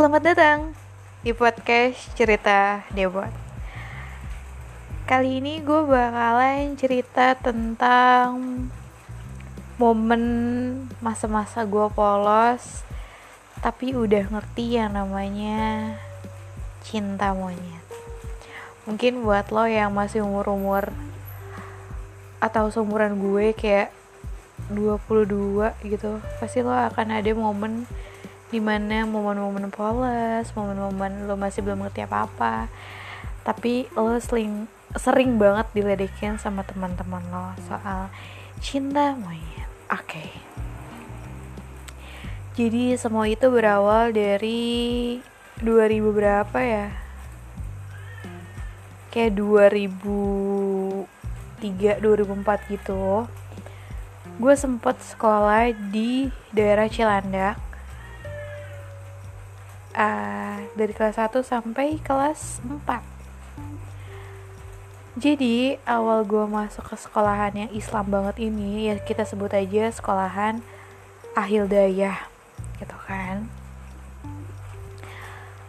Selamat datang di podcast cerita Debot. Kali ini gue bakalan cerita tentang momen masa-masa gue polos, tapi udah ngerti yang namanya cinta monyet. Mungkin buat lo yang masih umur-umur atau seumuran gue kayak 22 gitu, pasti lo akan ada momen di mana momen-momen polos, momen-momen lo masih belum ngerti apa-apa, tapi lo sering sering banget diledekin sama teman-teman lo soal cinta monyet. Oke. Okay. Jadi semua itu berawal dari 2000 berapa ya? Kayak 2003, 2004 gitu. Gue sempet sekolah di daerah Cilandak uh, dari kelas 1 sampai kelas 4 jadi awal gue masuk ke sekolahan yang Islam banget ini ya kita sebut aja sekolahan Ahil Dayah gitu kan.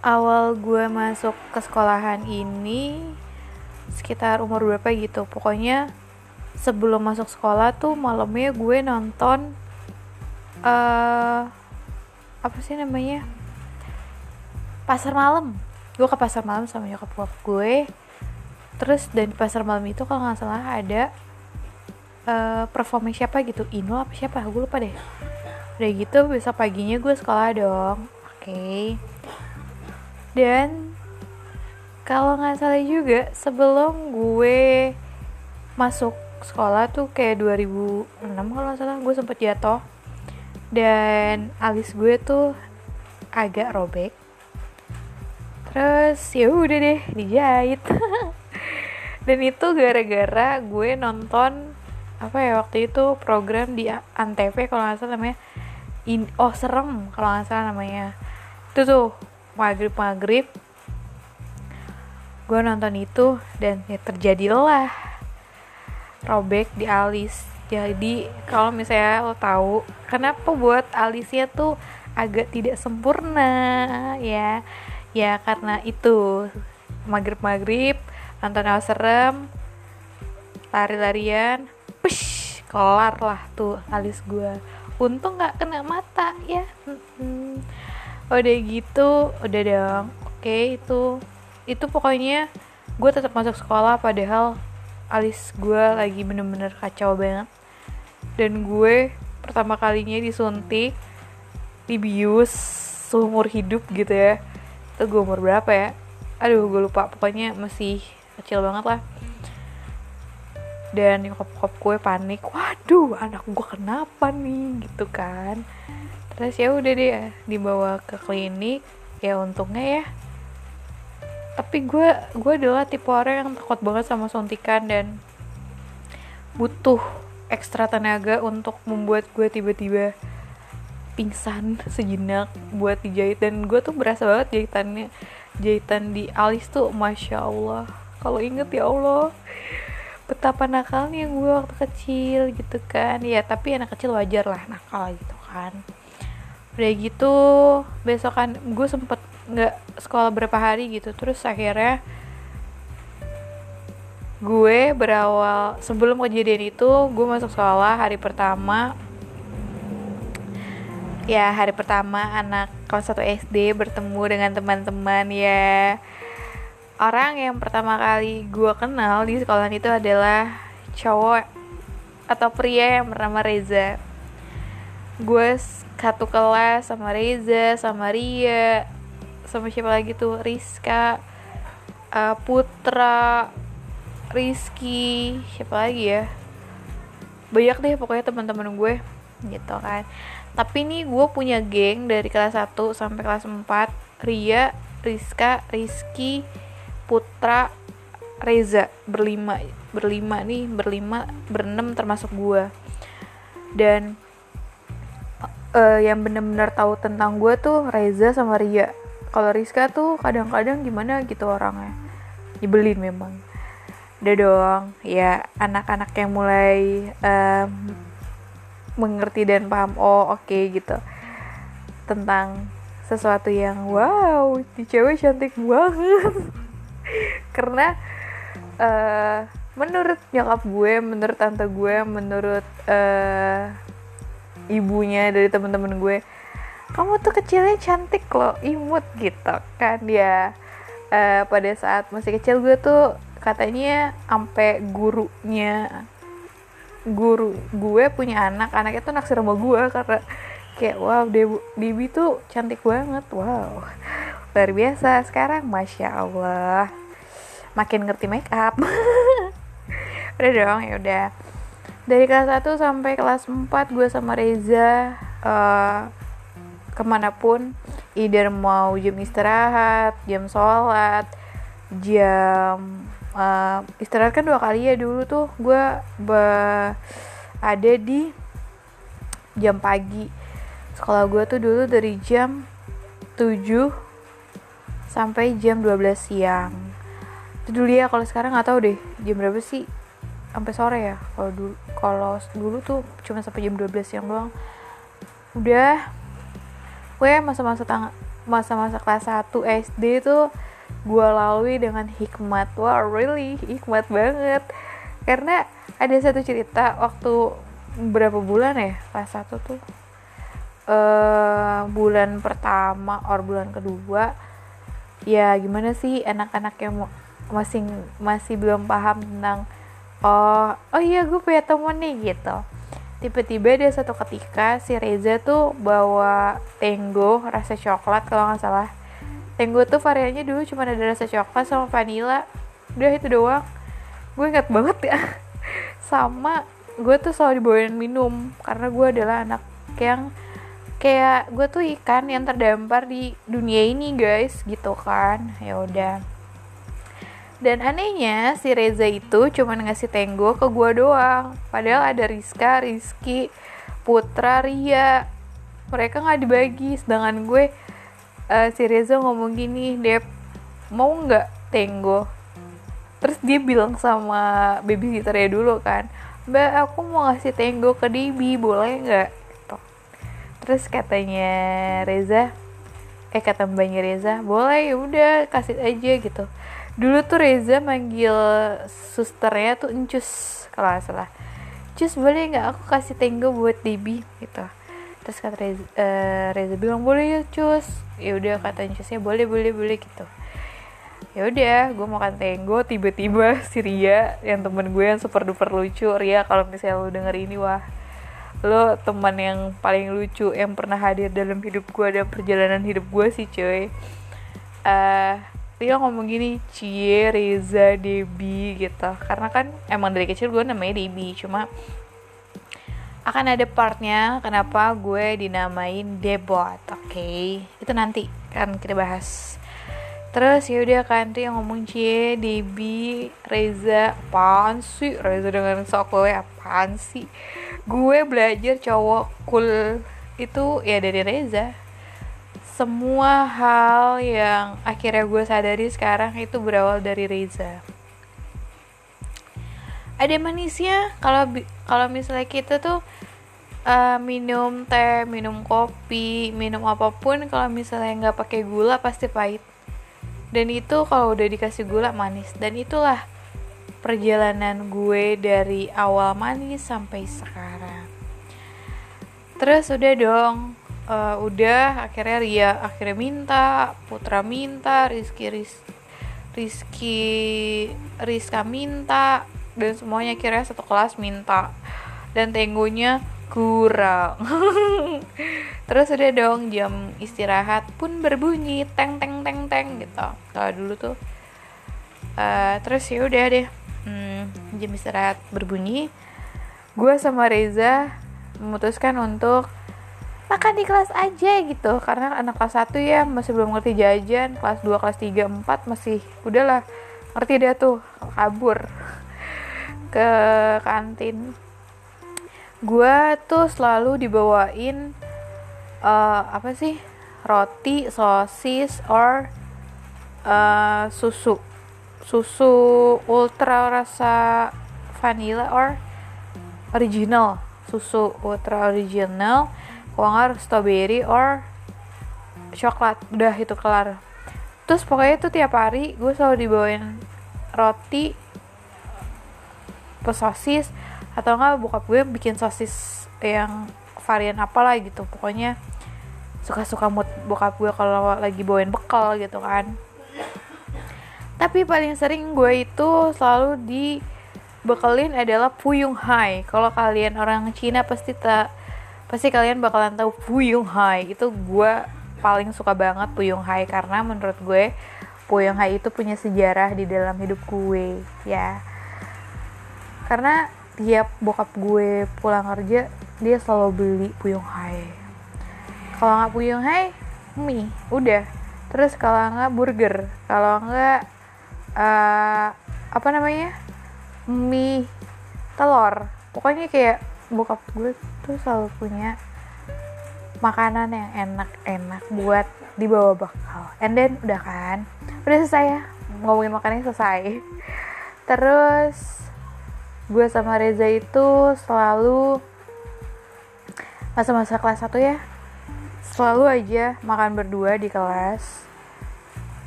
Awal gue masuk ke sekolahan ini sekitar umur berapa gitu. Pokoknya sebelum masuk sekolah tuh malamnya gue nonton uh, apa sih namanya pasar malam. Gue ke pasar malam sama nyokap bokap gue terus dan di pasar malam itu kalau nggak salah ada uh, performance siapa gitu. Inul apa siapa? Gue lupa deh. Udah gitu besok paginya gue sekolah dong. Oke. Okay. dan kalau nggak salah juga sebelum gue masuk sekolah tuh kayak 2006 kalau nggak salah gue sempet jatuh. Dan alis gue tuh agak robek terus ya udah deh dijahit. Dan itu gara-gara gue nonton apa ya waktu itu program di antv kalau nggak salah namanya. In, oh serem kalau nggak salah namanya. Itu tuh maghrib maghrib gue nonton itu dan ya terjadilah robek di alis. Jadi kalau misalnya lo tahu kenapa buat alisnya tuh agak tidak sempurna ya ya karena itu. Maghrib maghrib nonton hal serem lari-larian push kelar lah tuh alis gue untung nggak kena mata ya. Udah gitu udah dong. Oke itu. Itu pokoknya gue tetap masuk sekolah padahal alis gue lagi bener-bener kacau banget. Dan gue pertama kalinya disuntik dibius seumur hidup gitu ya itu gue umur berapa ya? Aduh gue lupa. Pokoknya masih kecil banget lah. Dan nyokap-nyokap gue panik. Waduh anak gue kenapa nih? Gitu kan. Terus ya udah deh dibawa ke klinik. Ya untungnya ya. Tapi gue gue adalah tipe orang yang takut banget sama suntikan dan butuh ekstra tenaga untuk membuat gue tiba-tiba pingsan sejenak buat dijahit. Dan gue tuh berasa banget jahitannya jahitan di alis tuh masya allah. Kalau inget ya allah betapa nakalnya gue waktu kecil gitu kan. Ya tapi anak kecil wajar lah nakal gitu kan. Udah gitu besok kan gue sempet nggak sekolah berapa hari gitu. Terus akhirnya gue berawal sebelum kejadian itu gue masuk sekolah hari pertama ya hari pertama anak kelas 1 SD bertemu dengan teman-teman ya. Orang yang pertama kali gue kenal di sekolah itu adalah cowok atau pria yang bernama Reza. Gue satu kelas sama Reza sama Ria sama siapa lagi tuh? Rizka uh, Putra Rizky siapa lagi ya? Banyak deh pokoknya teman-teman gue gitu kan tapi nih gue punya geng dari kelas 1 sampai kelas 4 Ria, Rizka, Rizky, Putra, Reza. Berlima berlima nih berlima berenam termasuk gue dan uh, yang bener-bener tahu tentang gue tuh Reza sama Ria. Kalau Rizka tuh kadang-kadang gimana gitu orangnya. Nyebelin memang. Udah dong ya anak-anak yang mulai um, mengerti dan paham oh oke okay, gitu. Tentang sesuatu yang wow di cewek cantik banget. Karena uh, menurut nyokap gue menurut tante gue menurut uh, ibunya dari temen-temen gue kamu tuh kecilnya cantik loh imut gitu kan ya. Uh, pada saat masih kecil gue tuh katanya sampai gurunya guru gue punya anak anaknya tuh naksir sama gue karena kayak wow Debbie tuh cantik banget. Wow luar biasa. Sekarang masya Allah makin ngerti make up. Udah dong ya udah. Dari kelas 1 sampai kelas 4 gue sama Reza uh, ke mana pun either mau jam istirahat jam sholat jam uh, istirahat kan dua kali ya dulu tuh. Gue ada di jam pagi. Sekolah gue tuh dulu dari jam 7 sampai jam 12 siang. Itu dulu ya kalau sekarang nggak tahu deh jam berapa sih? Sampai sore ya kalau dulu kalau dulu tuh cuma sampai jam 12 siang doang. Udah gue masa-masa tang masa-masa kelas 1 SD tuh gue lalui dengan hikmat. Wah really hikmat banget. Karena ada satu cerita waktu berapa bulan ya? Kelas 1 tuh. Uh, bulan pertama or bulan kedua ya gimana sih anak-anak yang masih masih belum paham tentang oh oh iya gue punya temen nih gitu. Tiba-tiba dia satu ketika si Reza tuh bawa Tenggo rasa coklat kalau nggak salah Tenggo tuh variannya dulu cuma ada rasa coklat sama vanilla. Udah itu doang. Gue inget banget ya. Sama gue tuh selalu dibawain minum. Karena gue adalah anak yang kayak gue tuh ikan yang terdampar di dunia ini guys. Gitu kan. Ya udah. Dan anehnya si Reza itu cuma ngasih tenggo ke gue doang. Padahal ada Rizka, Rizky, Putra, Ria. Mereka nggak dibagi. Sedangkan gue uh, si Reza ngomong gini, Dep mau nggak tenggo? Terus dia bilang sama babysitternya dulu kan, Mbak aku mau ngasih tenggo ke Dibi, boleh nggak? Gitu. Terus katanya Reza, eh kata mbaknya Reza, boleh ya udah kasih aja gitu dulu tuh Reza manggil susternya tuh encus kalau nggak salah cus boleh nggak aku kasih tenggo buat Debbie gitu terus kata Reza, uh, Reza bilang boleh ya cus. Ya udah kata encusnya boleh boleh boleh gitu. Ya udah gue makan tenggo tiba-tiba si Ria yang temen gue yang super duper lucu Ria kalau misalnya lo denger ini wah lo teman yang paling lucu yang pernah hadir dalam hidup gue dan perjalanan hidup gue sih cuy. Uh, dia ngomong gini Cie Reza Debi gitu. Karena kan emang dari kecil gue namanya Debi cuma akan ada partnya kenapa gue dinamain Debot oke? Okay? itu nanti kan kita bahas. Terus ya udah kan tuh yang ngomong Cie Debi Reza apaan sih? Reza dengan sok gue apaan sih? Gue belajar cowok cool. Itu ya dari Reza. Semua hal yang akhirnya gue sadari sekarang itu berawal dari Reza ada manisnya. Kalau kalau misalnya kita tuh uh, minum teh minum kopi minum apa pun kalau misalnya nggak pakai gula pasti pahit. Dan itu kalau udah dikasih gula manis. Dan itulah perjalanan gue dari awal manis sampai sekarang. Terus udah dong uh, udah akhirnya Ria akhirnya minta Putra minta Rizky Riz, Rizky Rizka minta dan semuanya akhirnya satu kelas minta. Dan tenggonya kurang. Terus udah dong jam istirahat pun berbunyi teng teng teng teng gitu. Kalau dulu tuh uh, terus ya udah deh. Hmm, jam istirahat berbunyi. Gue sama Reza memutuskan untuk makan di kelas aja gitu. Karena anak kelas 1 ya masih belum ngerti jajan. Kelas 2 kelas 3 4 masih udahlah. Ngerti dia tuh kabur ke kantin. Gue tuh selalu dibawain uh, apa sih roti sosis or uh, susu. Susu ultra rasa vanilla or original. Susu ultra original kalau nggak strawberry or coklat. Udah itu kelar. Terus pokoknya itu tiap hari gue selalu dibawain roti plus sosis atau enggak bokap gue bikin sosis yang varian apalah gitu. Pokoknya suka-suka mood bokap gue kalau lagi bawain bekal gitu kan. Tapi paling sering gue itu selalu dibekelin adalah Puyung Hai. Kalau kalian orang Cina pasti tak pasti kalian bakalan tahu Puyung Hai. Itu gue paling suka banget Puyung Hai karena menurut gue Puyung Hai itu punya sejarah di dalam hidup gue ya karena tiap bokap gue pulang kerja dia selalu beli Puyung Hai. Kalau nggak Puyung Hai mie udah. Terus kalau nggak burger kalau nggak uh, apa namanya? Mie telur. Pokoknya kayak bokap gue tuh selalu punya makanan yang enak-enak buat dibawa bakal. And then udah kan? Udah selesai ya? Ngomongin makannya selesai. Terus gue sama Reza itu selalu masa-masa kelas 1 ya selalu aja makan berdua di kelas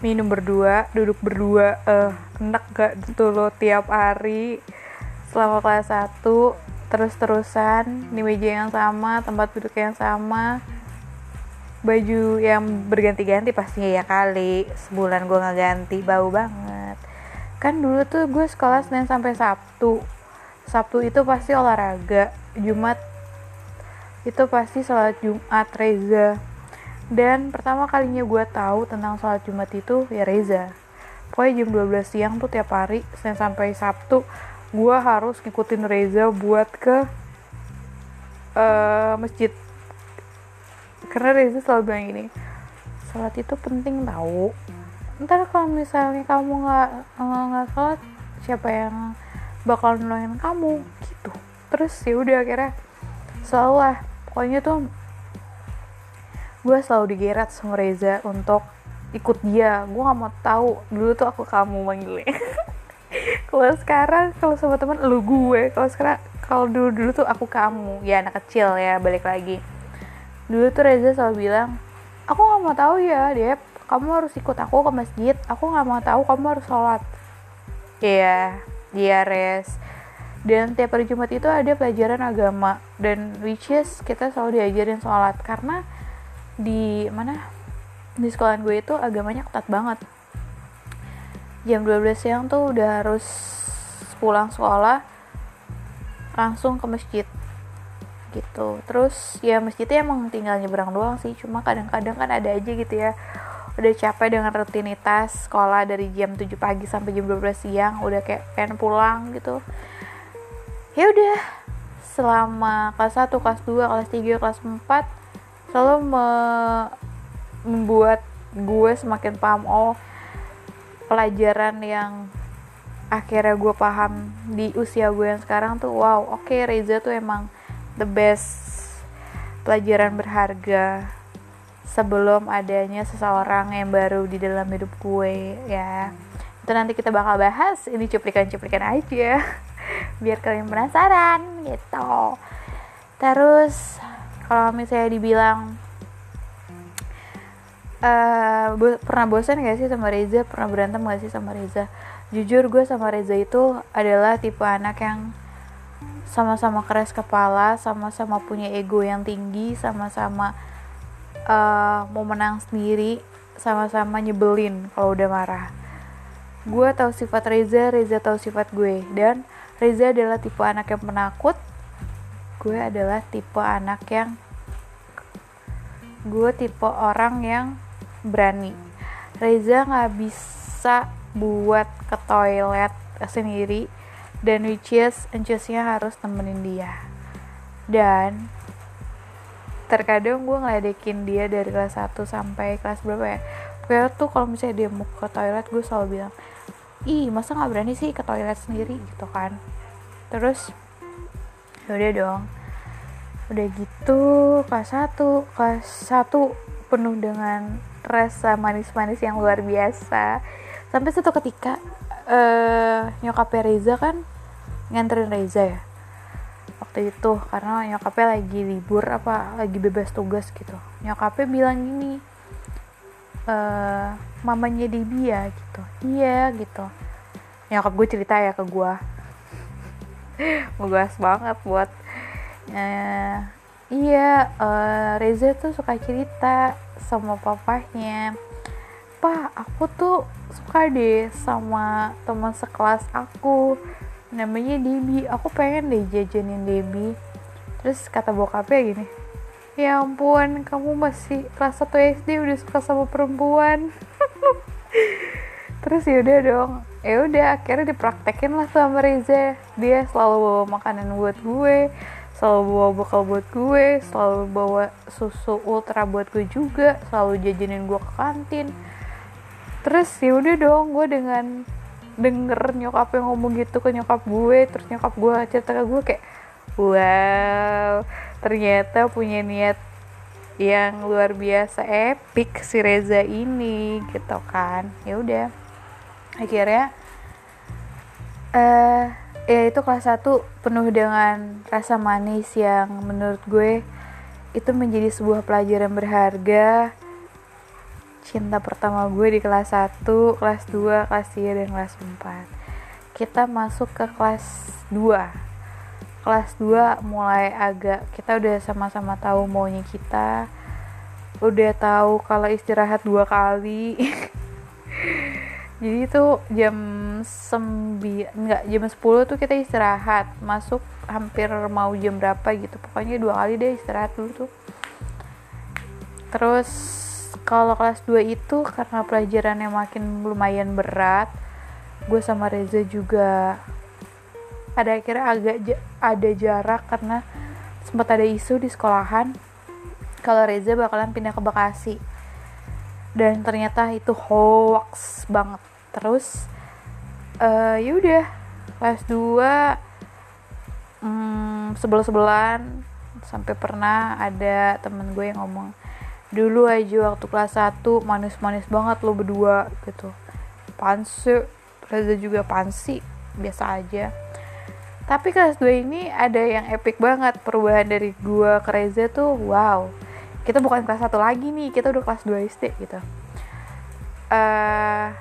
minum berdua duduk berdua eh uh, enak gak tuh lo tiap hari selama kelas 1 terus-terusan di meja yang sama tempat duduk yang sama. Baju yang berganti-ganti pastinya ya kali sebulan gue nggak ganti bau banget. Kan dulu tuh gue sekolah Senin sampai Sabtu Sabtu itu pasti olahraga Jumat itu pasti sholat Jumat Reza. Dan pertama kalinya gue tahu tentang sholat Jumat itu ya Reza. Pokoknya jam 12 siang tuh tiap hari Senin sampai Sabtu gue harus ngikutin Reza buat ke uh, masjid. Karena Reza selalu bilang gini sholat itu penting tahu ntar kalau misalnya kamu nggak nggak sholat siapa yang bakal nolongin kamu gitu. Terus ya udah akhirnya selalu lah pokoknya tuh gue selalu digeret sama Reza untuk ikut dia. Gue nggak mau tahu dulu tuh aku kamu manggilnya. Kalau sekarang kalau sama teman lu gue. Kalau sekarang kalau dulu dulu tuh aku kamu. Ya anak kecil ya balik lagi. Dulu tuh Reza selalu bilang aku nggak mau tahu ya Dep. Kamu harus ikut aku ke masjid. Aku nggak mau tahu kamu harus sholat. Iya. dia res dan tiap hari Jumat itu ada pelajaran agama. Dan which is kita selalu diajarin sholat. Karena di mana? Di sekolah gue itu agamanya ketat banget. Jam 12 siang tuh udah harus pulang sekolah langsung ke masjid. Gitu. Terus ya masjidnya emang tinggal nyebrang doang sih. Cuma kadang-kadang kan ada aja gitu ya udah capek dengan rutinitas sekolah dari jam 7 pagi sampai jam 12 siang. Udah kayak pengen pulang gitu. Ya udah selama kelas 1, kelas 2, kelas 3, kelas 4 selalu me membuat gue semakin paham oh pelajaran yang akhirnya gue paham di usia gue yang sekarang tuh wow oke okay, Reza tuh emang the best pelajaran berharga sebelum adanya seseorang yang baru di dalam hidup gue ya. Itu nanti kita bakal bahas ini cuplikan-cuplikan aja biar kalian penasaran gitu. Terus kalau misalnya dibilang uh, bo pernah bosan gak sih sama Reza? Pernah berantem gak sih sama Reza? Jujur gue sama Reza itu adalah tipe anak yang sama-sama keras kepala sama-sama punya ego yang tinggi sama-sama uh, mau menang sendiri sama-sama nyebelin kalau udah marah. Gue tahu sifat Reza Reza tahu sifat gue. Dan Reza adalah tipe anak yang penakut gue adalah tipe anak yang gue tipe orang yang berani. Reza nggak bisa buat ke toilet sendiri dan which is harus temenin dia. Dan terkadang gue ngeledekin dia dari kelas 1 sampai kelas berapa ya? Pokoknya tuh kalau misalnya dia mau ke toilet gue selalu bilang ih masa nggak berani sih ke toilet sendiri? Gitu kan. Terus yaudah dong. Udah gitu kelas 1 kelas 1 penuh dengan rasa manis-manis yang luar biasa. Sampai satu ketika uh, nyokapnya Reza kan nganterin Reza ya waktu itu karena nyokapnya lagi libur apa lagi bebas tugas gitu. Nyokapnya bilang gini uh, mamanya Debbie ya gitu. Iya gitu. Nyokap gue cerita ya ke gue ngegas banget buat uh, iya uh, Reza tuh suka cerita sama papahnya. Pak aku tuh suka deh sama teman sekelas aku namanya Debbie. Aku pengen deh jajanin Debbie. Terus kata bokapnya gini ya ampun kamu masih kelas 1 SD udah suka sama perempuan. Terus yaudah dong. Ya udah akhirnya dipraktekin lah sama Reza. Dia selalu bawa makanan buat gue selalu bawa bekal buat gue selalu bawa susu ultra buat gue juga selalu jajanin gue ke kantin. Terus ya udah dong gue dengan denger nyokap yang ngomong gitu ke nyokap gue terus nyokap gue cerita ke gue kayak wow ternyata punya niat yang luar biasa epic si Reza ini gitu kan. Ya udah. Akhirnya eh uh, ya itu kelas 1 penuh dengan rasa manis yang menurut gue itu menjadi sebuah pelajaran berharga cinta pertama gue di kelas 1, kelas 2, kelas 3, dan kelas 4 kita masuk ke kelas 2 kelas 2 mulai agak kita udah sama-sama tahu maunya kita udah tahu kalau istirahat dua kali. Jadi itu jam 9 enggak jam 10 tuh kita istirahat. Masuk hampir mau jam berapa gitu. Pokoknya dua kali deh istirahat dulu tuh. Terus kalau kelas 2 itu karena pelajarannya makin lumayan berat gue sama Reza juga pada akhirnya agak ada jarak karena sempat ada isu di sekolahan kalau Reza bakalan pindah ke Bekasi. Dan ternyata itu hoax banget. Terus uh, ya udah kelas 2 hmm, sebel sebelan sampai pernah ada temen gue yang ngomong dulu aja waktu kelas 1 manis-manis banget lo berdua gitu. Pansu Reza juga pansi biasa aja. Tapi kelas 2 ini ada yang epic banget perubahan dari gua ke Reza tuh wow. Kita bukan kelas 1 lagi nih kita udah kelas 2 SD gitu. Uh,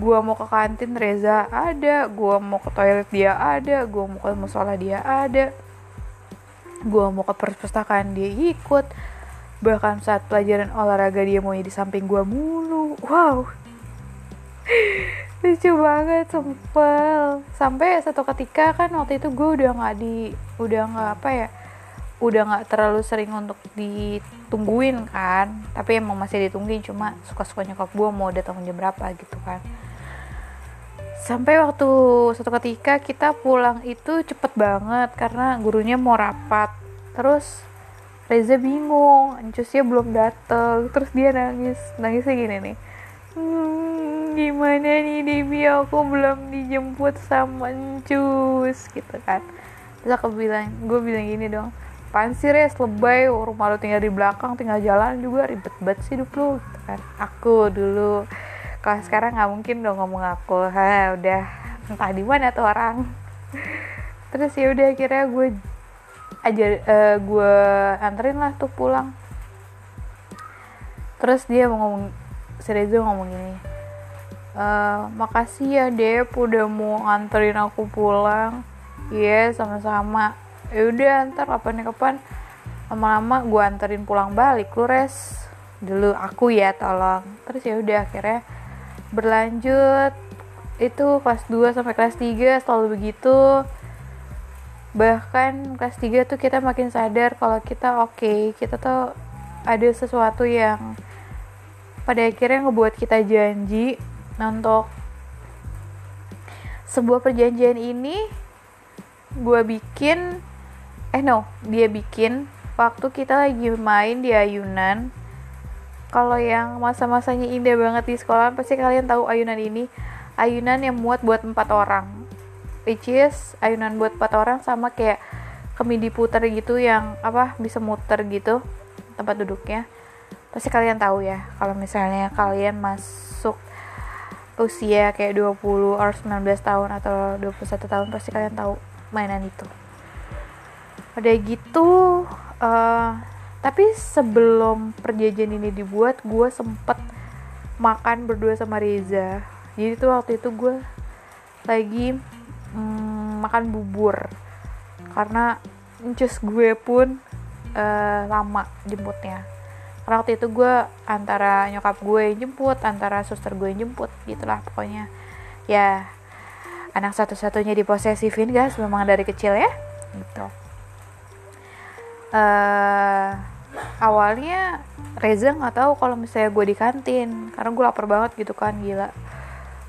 gua mau ke kantin Reza ada. Gua mau ke toilet dia ada. Gua mau ke musola dia ada. Gua mau ke perpustakaan dia ikut bahkan saat pelajaran olahraga dia mau di samping gua mulu. Wow. Lucu banget sumpel. Sampai satu ketika kan waktu itu gue udah nggak di udah nggak apa ya udah nggak terlalu sering untuk ditungguin kan. Tapi emang masih ditungguin cuma suka-suka nyokap gue mau datang jam berapa gitu kan. Sampai waktu satu ketika kita pulang itu cepet banget karena gurunya mau rapat. Terus Reza bingung Encusnya belum dateng. Terus dia nangis. Nangisnya gini nih. Hmm, gimana nih Debbie aku belum dijemput sama Encus gitu kan. Terus aku bilang gue bilang gini dong. Pan sih res? Lebay rumah lu tinggal di belakang tinggal jalan juga. Ribet banget sih hidup lu gitu kan. Aku dulu kalau sekarang nggak mungkin dong ngomong aku. Ha udah. Entah di mana tuh orang. Terus ya udah akhirnya gue aja uh, gue anterin lah tuh pulang. Terus dia mau ngomong si Reza ngomong gini e, makasih ya Dep udah mau nganterin aku pulang. Iya yeah, sama-sama. Ya udah ntar kapan kapan lama-lama gue anterin pulang balik lu res. Dulu aku ya tolong. Terus ya udah akhirnya berlanjut. Itu kelas 2 sampai kelas 3 selalu begitu bahkan kelas 3 tuh kita makin sadar kalau kita oke okay, kita tuh ada sesuatu yang pada akhirnya ngebuat kita janji untuk sebuah perjanjian ini gue bikin eh no dia bikin waktu kita lagi main di ayunan. Kalau yang masa-masanya indah banget di sekolah pasti kalian tahu ayunan ini. Ayunan yang muat buat empat orang which ayunan buat empat orang sama kayak kemidi putar gitu yang apa bisa muter gitu tempat duduknya. Pasti kalian tahu ya kalau misalnya kalian masuk usia kayak 20 or 19 tahun atau 21 tahun pasti kalian tahu mainan itu. Udah gitu uh, tapi sebelum perjanjian ini dibuat gue sempet makan berdua sama Reza. Jadi tuh waktu itu gue lagi mm, makan bubur. Karena incus gue pun uh, lama jemputnya. Karena waktu itu gue antara nyokap gue jemput antara suster gue jemput gitulah pokoknya. Ya anak satu-satunya diposesifin guys memang dari kecil ya gitu. Uh, awalnya Reza nggak tahu kalau misalnya gue di kantin karena gue lapar banget gitu kan gila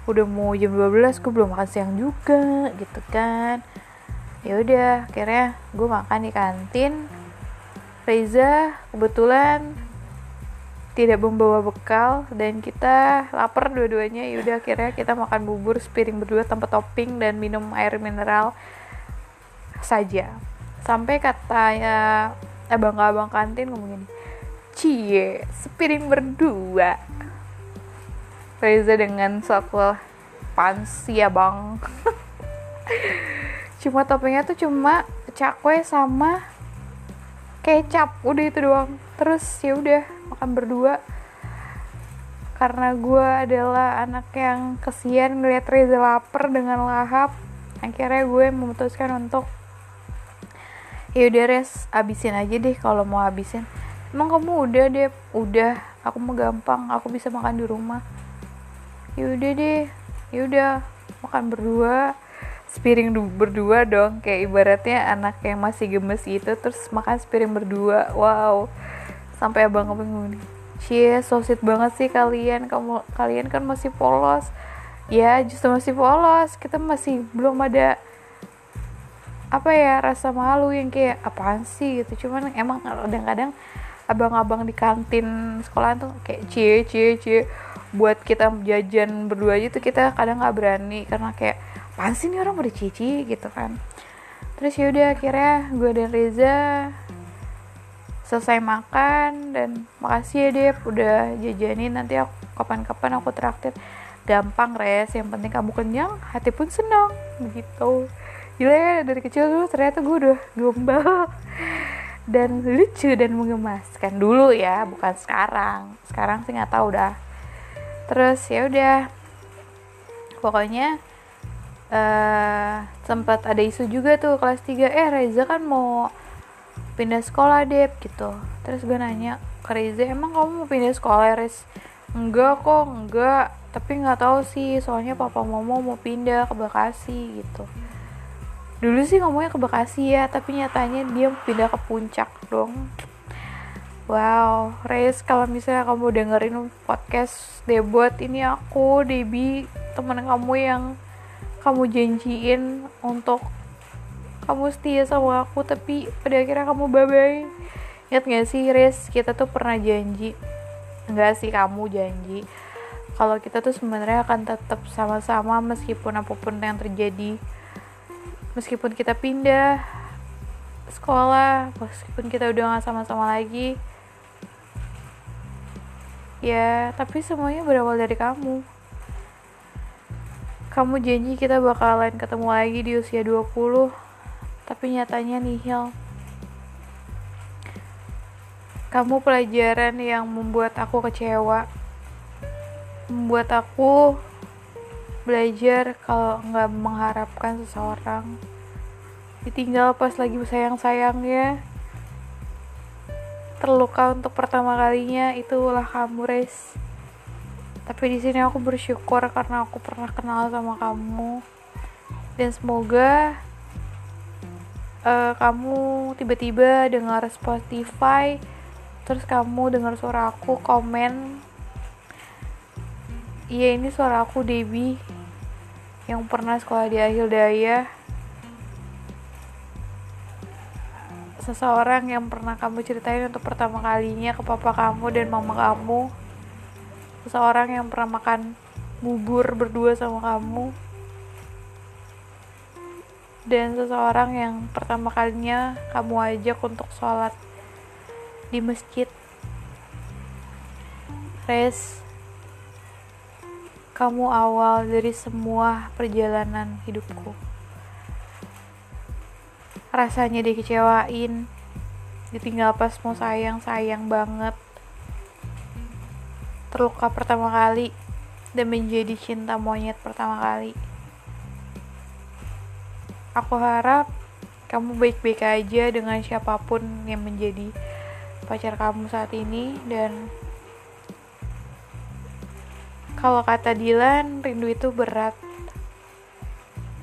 udah mau jam 12 gue belum makan siang juga gitu kan. Ya udah akhirnya gue makan di kantin. Reza kebetulan tidak membawa bekal dan kita lapar dua-duanya. Ya udah akhirnya kita makan bubur sepiring berdua tanpa topping dan minum air mineral saja. Sampai katanya abang-abang kantin ngomong gini cie sepiring berdua Reza dengan sokul pansi ya bang. Cuma toppingnya tuh cuma cakwe sama kecap. Udah itu doang. Terus ya udah makan berdua. Karena gue adalah anak yang kesian ngeliat Reza lapar dengan lahap akhirnya gue memutuskan untuk yaudah res abisin aja deh kalau mau habisin. Emang kamu udah deh udah. Aku mau gampang. Aku bisa makan di rumah yaudah deh. Yaudah makan berdua. Sepiring berdua dong. Kayak ibaratnya anak yang masih gemes gitu terus makan sepiring berdua. Wow. Sampai abang ngomong cie sosit banget sih kalian. Kamu kalian kan masih polos. Ya justru masih polos. Kita masih belum ada apa ya rasa malu yang kayak apaan sih? gitu. Cuman emang kadang-kadang abang-abang di kantin sekolah tuh kayak cie cie cie. Buat kita jajan berdua aja tuh kita kadang nggak berani karena kayak sih nih orang pada cici? Gitu kan. Terus yaudah akhirnya gue dan Reza selesai makan dan makasih ya Dep udah jajanin. Nanti aku kapan-kapan aku traktir. Gampang res. Yang penting kamu kenyang hati pun senang. Begitu gila ya dari kecil dulu ternyata gue udah gombal dan lucu dan mengemaskan dulu ya bukan sekarang. Sekarang sih nggak tahu dah. Terus ya udah. Pokoknya uh, sempat ada isu juga tuh kelas 3 eh Reza kan mau pindah sekolah deh gitu. Terus gue nanya ke Reza emang kamu mau pindah sekolah? Riz enggak kok enggak. Tapi nggak tahu sih soalnya papa mama mau pindah ke Bekasi gitu dulu sih ngomongnya ke Bekasi ya tapi nyatanya dia pindah ke puncak dong. Wow Riz kalau misalnya kamu dengerin podcast debut ini aku Debbie teman kamu yang kamu janjiin untuk kamu setia sama aku tapi pada akhirnya kamu bye-bye. Ingat gak sih Riz kita tuh pernah janji. Enggak sih kamu janji. Kalau kita tuh sebenarnya akan tetap sama-sama meskipun apa pun yang terjadi meskipun kita pindah sekolah meskipun kita udah gak sama-sama lagi ya tapi semuanya berawal dari kamu kamu janji kita bakalan ketemu lagi di usia 20 tapi nyatanya nihil. Kamu pelajaran yang membuat aku kecewa, membuat aku belajar kalau nggak mengharapkan seseorang. Ditinggal pas lagi sayang-sayangnya terluka untuk pertama kalinya itulah kamu res. Tapi di sini aku bersyukur karena aku pernah kenal sama kamu. Dan semoga uh, kamu tiba-tiba dengar Spotify terus kamu dengar suara aku komen. Iya ini suara aku Debbie yang pernah sekolah di Ahil Daya seseorang yang pernah kamu ceritain untuk pertama kalinya ke papa kamu dan mama kamu. Seseorang yang pernah makan bubur berdua sama kamu. Dan seseorang yang pertama kalinya kamu ajak untuk sholat di masjid. Res kamu awal dari semua perjalanan hidupku rasanya dikecewain ditinggal pas mau sayang sayang banget terluka pertama kali dan menjadi cinta monyet pertama kali. Aku harap kamu baik-baik aja dengan siapa pun yang menjadi pacar kamu saat ini dan kalau kata Dilan rindu itu berat.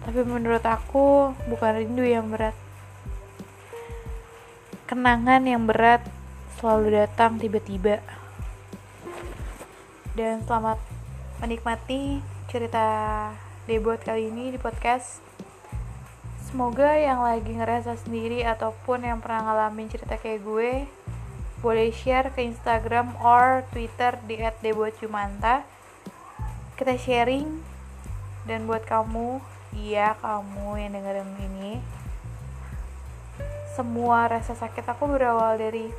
Tapi menurut aku bukan rindu yang berat. Kenangan yang berat selalu datang tiba-tiba. Dan selamat menikmati cerita debut kali ini di podcast. Semoga yang lagi ngerasa sendiri ataupun yang pernah ngalamin cerita kayak gue boleh share ke Instagram or Twitter di @debotjumanta. Kita sharing. Dan buat kamu, iya kamu yang dengerin ini, semua rasa sakit aku berawal dari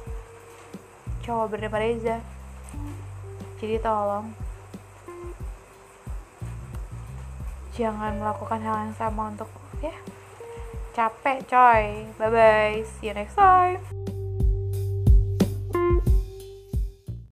cowok bernama Reza. Jadi tolong jangan melakukan hal yang sama untukku ya capek coy. Bye bye see you next time